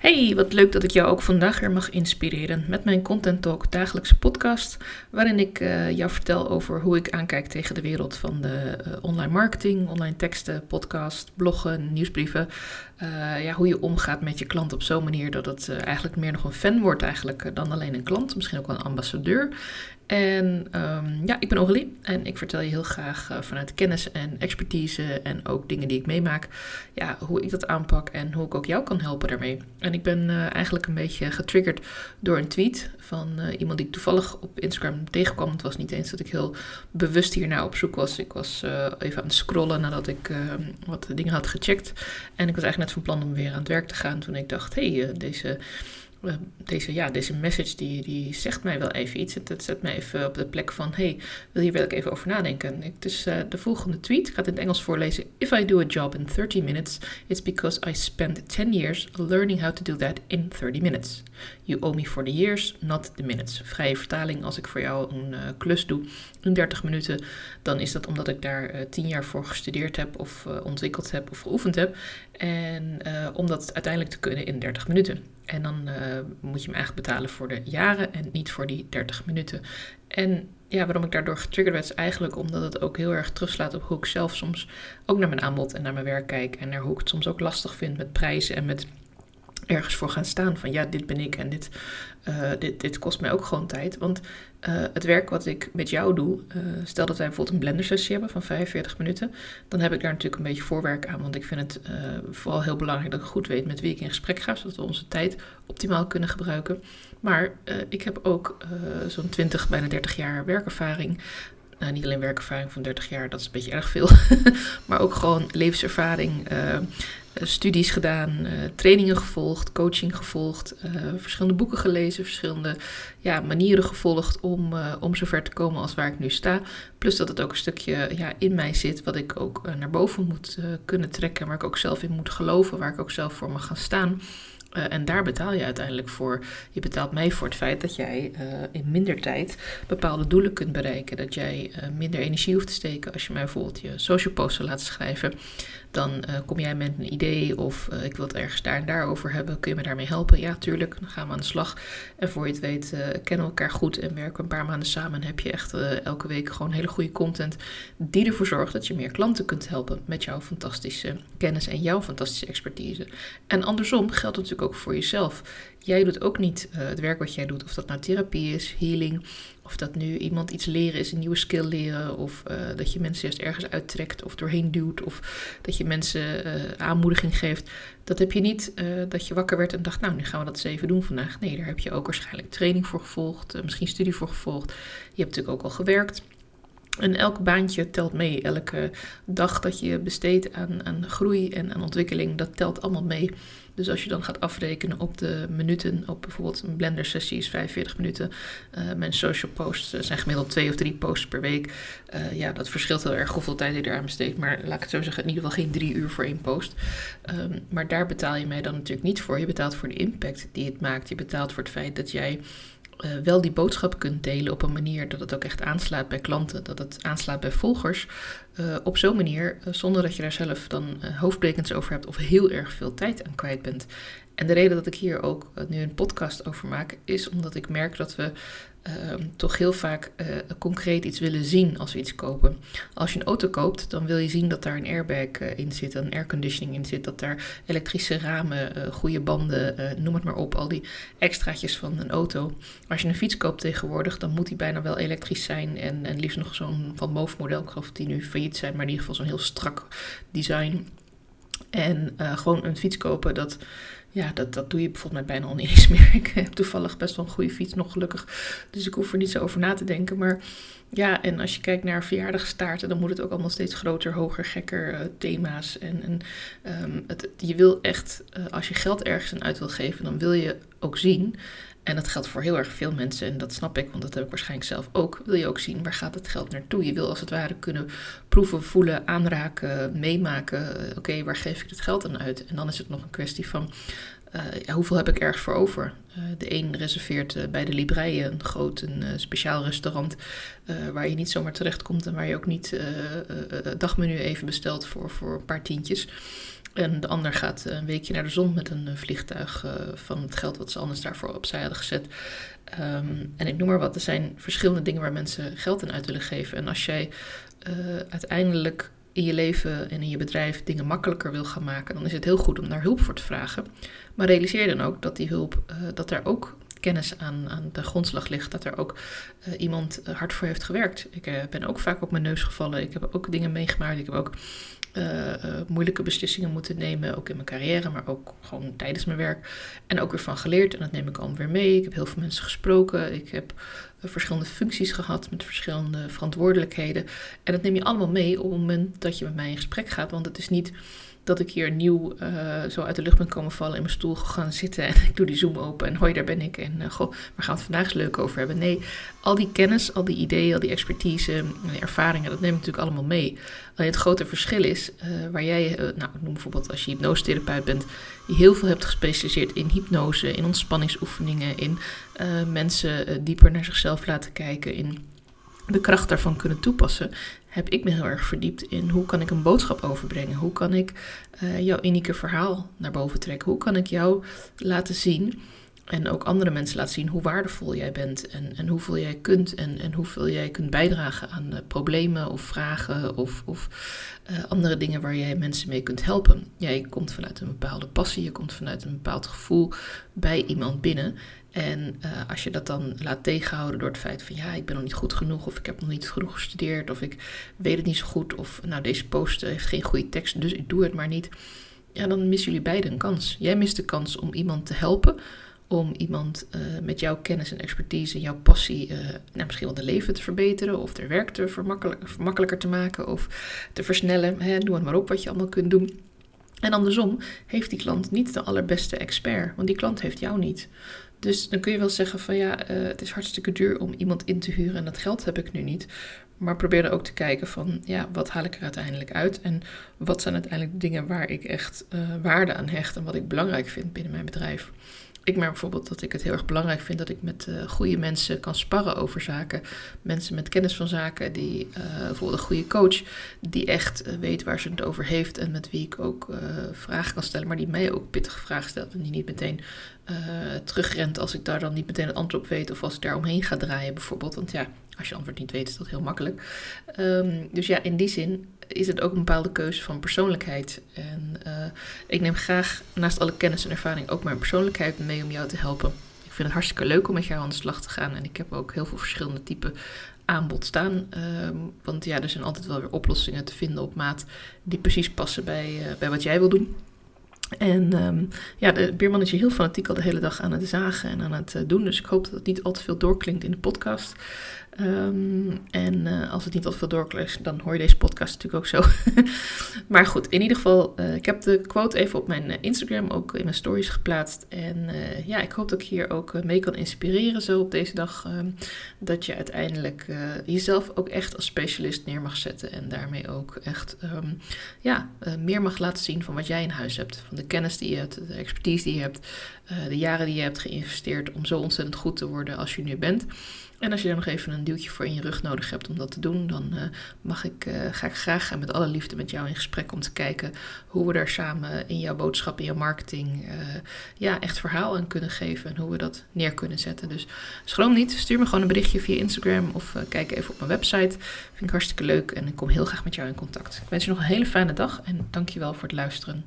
Hey, wat leuk dat ik jou ook vandaag weer mag inspireren met mijn Content Talk dagelijkse podcast, waarin ik uh, jou vertel over hoe ik aankijk tegen de wereld van de uh, online marketing, online teksten, podcast, bloggen, nieuwsbrieven. Uh, ja, hoe je omgaat met je klant op zo'n manier dat het eigenlijk meer nog een fan wordt eigenlijk dan alleen een klant, misschien ook wel een ambassadeur. En um, ja, ik ben Aurélie en ik vertel je heel graag vanuit kennis en expertise en ook dingen die ik meemaak, ja, hoe ik dat aanpak en hoe ik ook jou kan helpen daarmee. En ik ben eigenlijk een beetje getriggerd door een tweet van iemand die ik toevallig op Instagram tegenkwam. Het was niet eens dat ik heel bewust hiernaar op zoek was. Ik was even aan het scrollen nadat ik ehm, wat dingen had gecheckt. En ik was eigenlijk net van plan om weer aan het werk te gaan toen ik dacht, hé, hey, deze deze, ja, deze message die, die zegt mij wel even iets. Het, zet mij even op de plek van, hey, wil hier wel even over nadenken. Uh, de volgende tweet. Ik ga het in het Engels voorlezen. If I do a job in 30 minutes, it's because I spent 10 years learning how to do that in 30 minutes. You owe me for the years, not the minutes. Vrije vertaling, als ik voor jou een uh, klus doe in 30 minuten, dan is dat omdat ik daar uh, 10 jaar voor gestudeerd heb of ontwikkeld heb of geoefend heb. En om dat uiteindelijk te kunnen in 30 minuten. En dan uh, moet je hem eigenlijk betalen voor de jaren en niet voor die 30 minuten. En ja, waarom ik daardoor getriggerd werd, is eigenlijk omdat het ook heel erg terugslaat op hoe ik zelf soms ook naar mijn aanbod en naar mijn werk kijk. En naar hoe ik het soms ook lastig vind met prijzen en met ergens voor gaan staan. Van ja, dit ben ik en dit, uh, dit, dit kost mij ook gewoon tijd. Want uh, het werk wat ik met jou doe, uh, stel dat wij bijvoorbeeld een blender sessie hebben van 45 minuten, dan heb ik daar natuurlijk een beetje voorwerk aan. Want ik vind het vooral heel belangrijk dat ik goed weet met wie ik in gesprek ga, zodat we onze tijd optimaal kunnen gebruiken. Maar ik heb ook zo'n 20, bijna 30 jaar werkervaring. Nou, niet alleen werkervaring van 30 jaar, dat is een beetje erg veel. maar ook gewoon levenservaring, eh, studies gedaan, uh, trainingen gevolgd, coaching gevolgd, uh, verschillende boeken gelezen, verschillende ja, manieren gevolgd om, om zover te komen als waar ik nu sta. Plus dat het ook een stukje ja, in mij zit wat ik ook naar boven moet kunnen trekken, waar ik ook zelf in moet geloven, waar ik ook zelf voor mag gaan staan. Uh, en daar betaal je uiteindelijk voor. Je betaalt mee voor het feit dat jij uh, in minder tijd bepaalde doelen kunt bereiken. Dat jij uh, minder energie hoeft te steken als je mij bijvoorbeeld je social poster laat schrijven. Dan kom jij met een idee of ik wil het ergens daar en daar over hebben. Kun je me daarmee helpen? Ja, tuurlijk. Dan gaan we aan de slag. En voor je het weet kennen we elkaar goed en werken we een paar maanden samen. En heb je echt elke week gewoon hele goede content die ervoor zorgt dat je meer klanten kunt helpen met jouw fantastische kennis en jouw fantastische expertise. En andersom geldt natuurlijk ook voor jezelf. Jij doet ook niet uh, het werk wat jij doet, of dat nou therapie is, healing, of dat nu iemand iets leren is, een nieuwe skill leren, of uh, dat je mensen juist ergens uittrekt of doorheen duwt, of dat je mensen uh, aanmoediging geeft. Dat heb je niet dat je wakker werd en dacht, nou, nu gaan we dat eens even doen vandaag. Nee, daar heb je ook waarschijnlijk training voor gevolgd, misschien studie voor gevolgd. Je hebt natuurlijk ook al gewerkt. En elk baantje telt mee. Elke dag dat je besteedt aan, aan groei en aan ontwikkeling, dat telt allemaal mee. Dus als je dan gaat afrekenen op de minuten, op bijvoorbeeld een blender sessie is 45 minuten. Uh, mijn social posts zijn gemiddeld twee of drie posts per week. Uh, ja, dat verschilt heel erg hoeveel tijd je eraan besteedt. Maar laat ik het zo zeggen, in ieder geval geen drie uur voor één post. Um, maar daar betaal je mij dan natuurlijk niet voor. Je betaalt voor de impact die het maakt. Je betaalt voor het feit dat jij uh, wel die boodschap kunt delen op een manier dat het ook echt aanslaat bij klanten, dat het aanslaat bij volgers. Uh, op zo'n manier, uh, zonder dat je daar zelf dan hoofdbrekens over hebt of heel erg veel tijd aan kwijt bent. En de reden dat ik hier ook nu een podcast over maak, is omdat ik merk dat we uh, toch heel vaak uh, concreet iets willen zien als we iets kopen. Als je een auto koopt, dan wil je zien dat daar een airbag uh, in zit, een airconditioning in zit, dat daar elektrische ramen, goede banden, noem het maar op, al die extraatjes van een auto. Als je een fiets koopt tegenwoordig, dan moet die bijna wel elektrisch zijn en, en liefst nog zo'n van bovenmodel, ik geloof die nu failliet zijn, maar in ieder geval zo'n heel strak design. En gewoon een fiets kopen, dat ja, dat, dat doe je bijvoorbeeld met bijna al niet eens meer. Ik heb toevallig best wel een goede fiets, nog gelukkig. Dus ik hoef er niet zo over na te denken. Maar ja, en als je kijkt naar verjaardagstaarten, dan moet het ook allemaal steeds groter, hoger, gekker uh, thema's. En, um, het, je wil echt, uh, als je geld ergens aan uit wil geven, dan wil je ook zien. En dat geldt voor heel erg veel mensen en dat snap ik, want dat heb ik waarschijnlijk zelf ook. Wil je ook zien waar gaat het geld naartoe? Je wil als het ware kunnen proeven, voelen, aanraken, meemaken. Uh, Oké, waar geef ik dit geld aan uit? En dan is het nog een kwestie van ja, hoeveel heb ik ergens voor over? Uh, de een reserveert bij de Libreie een groot, een speciaal restaurant waar je niet zomaar terecht komt en waar je ook niet het dagmenu even bestelt voor, voor een paar tientjes. En de ander gaat een weekje naar de zon met een vliegtuig van het geld wat ze anders daarvoor opzij hadden gezet. Ehm, en ik noem maar wat, er zijn verschillende dingen waar mensen geld aan uit willen geven. En als jij uiteindelijk in je leven en in je bedrijf dingen makkelijker wil gaan maken, dan is het heel goed om daar hulp voor te vragen. Maar realiseer dan ook dat die hulp, dat er ook kennis aan, aan de grondslag ligt, dat er ook iemand hard voor heeft gewerkt. Ik ben ook vaak op mijn neus gevallen. Ik heb ook dingen meegemaakt. Ik heb ook moeilijke beslissingen moeten nemen, ook in mijn carrière, maar ook gewoon tijdens mijn werk. En ook weer van geleerd. En dat neem ik allemaal weer mee. Ik heb heel veel mensen gesproken. Ik heb verschillende functies gehad met verschillende verantwoordelijkheden. En dat neem je allemaal mee op het moment dat je met mij in gesprek gaat. Want het is niet dat ik hier nieuw uh, zo uit de lucht ben komen vallen in mijn stoel gaan zitten en ik doe die Zoom open en hoi, daar ben ik en uh, goh, waar gaan we het vandaag eens leuk over hebben? Nee, al die kennis, al die ideeën, al die expertise en ervaringen, dat neem ik natuurlijk allemaal mee. Alleen het grote verschil is, uh, waar jij, nou noem bijvoorbeeld als je hypnosetherapeut bent, die heel veel hebt gespecialiseerd in hypnose, in ontspanningsoefeningen, in mensen dieper naar zichzelf laten kijken, in de kracht daarvan kunnen toepassen, heb ik me heel erg verdiept in hoe kan ik een boodschap overbrengen? Hoe kan ik uh, jouw unieke verhaal naar boven trekken? Hoe kan ik jou laten zien en ook andere mensen laten zien hoe waardevol jij bent en, en hoeveel jij kunt en, en hoeveel jij kunt bijdragen aan uh, problemen of vragen of, of uh, andere dingen waar jij mensen mee kunt helpen. Jij komt vanuit een bepaalde passie, je komt vanuit een bepaald gevoel bij iemand binnen. En uh, als je dat dan laat tegenhouden door het feit van ja, ik ben nog niet goed genoeg, of ik heb nog niet genoeg gestudeerd, of ik weet het niet zo goed, of nou deze post heeft geen goede tekst, dus ik doe het maar niet. Ja, dan missen jullie beiden een kans. Jij mist de kans om iemand te helpen, om iemand uh, met jouw kennis en expertise, jouw passie, uh, nou, misschien wel de leven te verbeteren, of er werk te makkelijker te maken, of te versnellen. Hè, doe het maar op wat je allemaal kunt doen. En andersom heeft die klant niet de allerbeste expert, want die klant heeft jou niet. Dus dan kun je wel zeggen van ja, uh, het is hartstikke duur om iemand in te huren en dat geld heb ik nu niet. Maar probeer er ook te kijken van ja, wat haal ik er uiteindelijk uit en wat zijn uiteindelijk de dingen waar ik echt uh, waarde aan hecht en wat ik belangrijk vind binnen mijn bedrijf. Ik merk bijvoorbeeld dat ik het heel erg belangrijk vind dat ik met uh, goede mensen kan sparren over zaken. Mensen met kennis van zaken, die uh, bijvoorbeeld een goede coach, die echt uh, weet waar ze het over heeft en met wie ik ook vragen kan stellen, maar die mij ook pittige vragen stelt en die niet meteen terugrent als ik daar dan niet meteen het antwoord op weet of als ik daar omheen ga draaien bijvoorbeeld. Want ja, als je antwoord niet weet is dat heel makkelijk. Um, dus ja, in die zin is het ook een bepaalde keuze van persoonlijkheid. En uh, ik neem graag naast alle kennis en ervaring ook mijn persoonlijkheid mee om jou te helpen. Ik vind het hartstikke leuk om met jou aan de slag te gaan. En ik heb ook heel veel verschillende typen aanbod staan. Um, want ja, er zijn altijd wel weer oplossingen te vinden op maat die precies passen bij, uh, bij wat jij wil doen. En um, ja, de beerman is hier heel fanatiek al de hele dag aan het zagen en aan het uh, doen. Dus ik hoop dat het niet al te veel doorklinkt in de podcast. Um, en uh, als het niet te veel doorklinkt, dan hoor je deze podcast natuurlijk ook zo. maar goed, in ieder geval, uh, ik heb de quote even op mijn Instagram ook in mijn stories geplaatst. En ja, ik hoop dat ik hier ook mee kan inspireren zo op deze dag. Um, dat je uiteindelijk jezelf ook echt als specialist neer mag zetten. En daarmee ook echt ja, meer mag laten zien van wat jij in huis hebt. Van de kennis die je hebt, de expertise die je hebt, de jaren die je hebt geïnvesteerd om zo ontzettend goed te worden als je nu bent. En als je er nog even een duwtje voor in je rug nodig hebt om dat te doen, dan uh, mag ik, uh, ga ik graag met alle liefde met jou in gesprek om te kijken hoe we daar samen in jouw boodschap, in jouw marketing, uh, ja, echt verhaal aan kunnen geven en hoe we dat neer kunnen zetten. Dus schroom niet, stuur me gewoon een berichtje via Instagram of kijk even op mijn website. Vind ik hartstikke leuk en ik kom heel graag met jou in contact. Ik wens je nog een hele fijne dag en dankjewel voor het luisteren.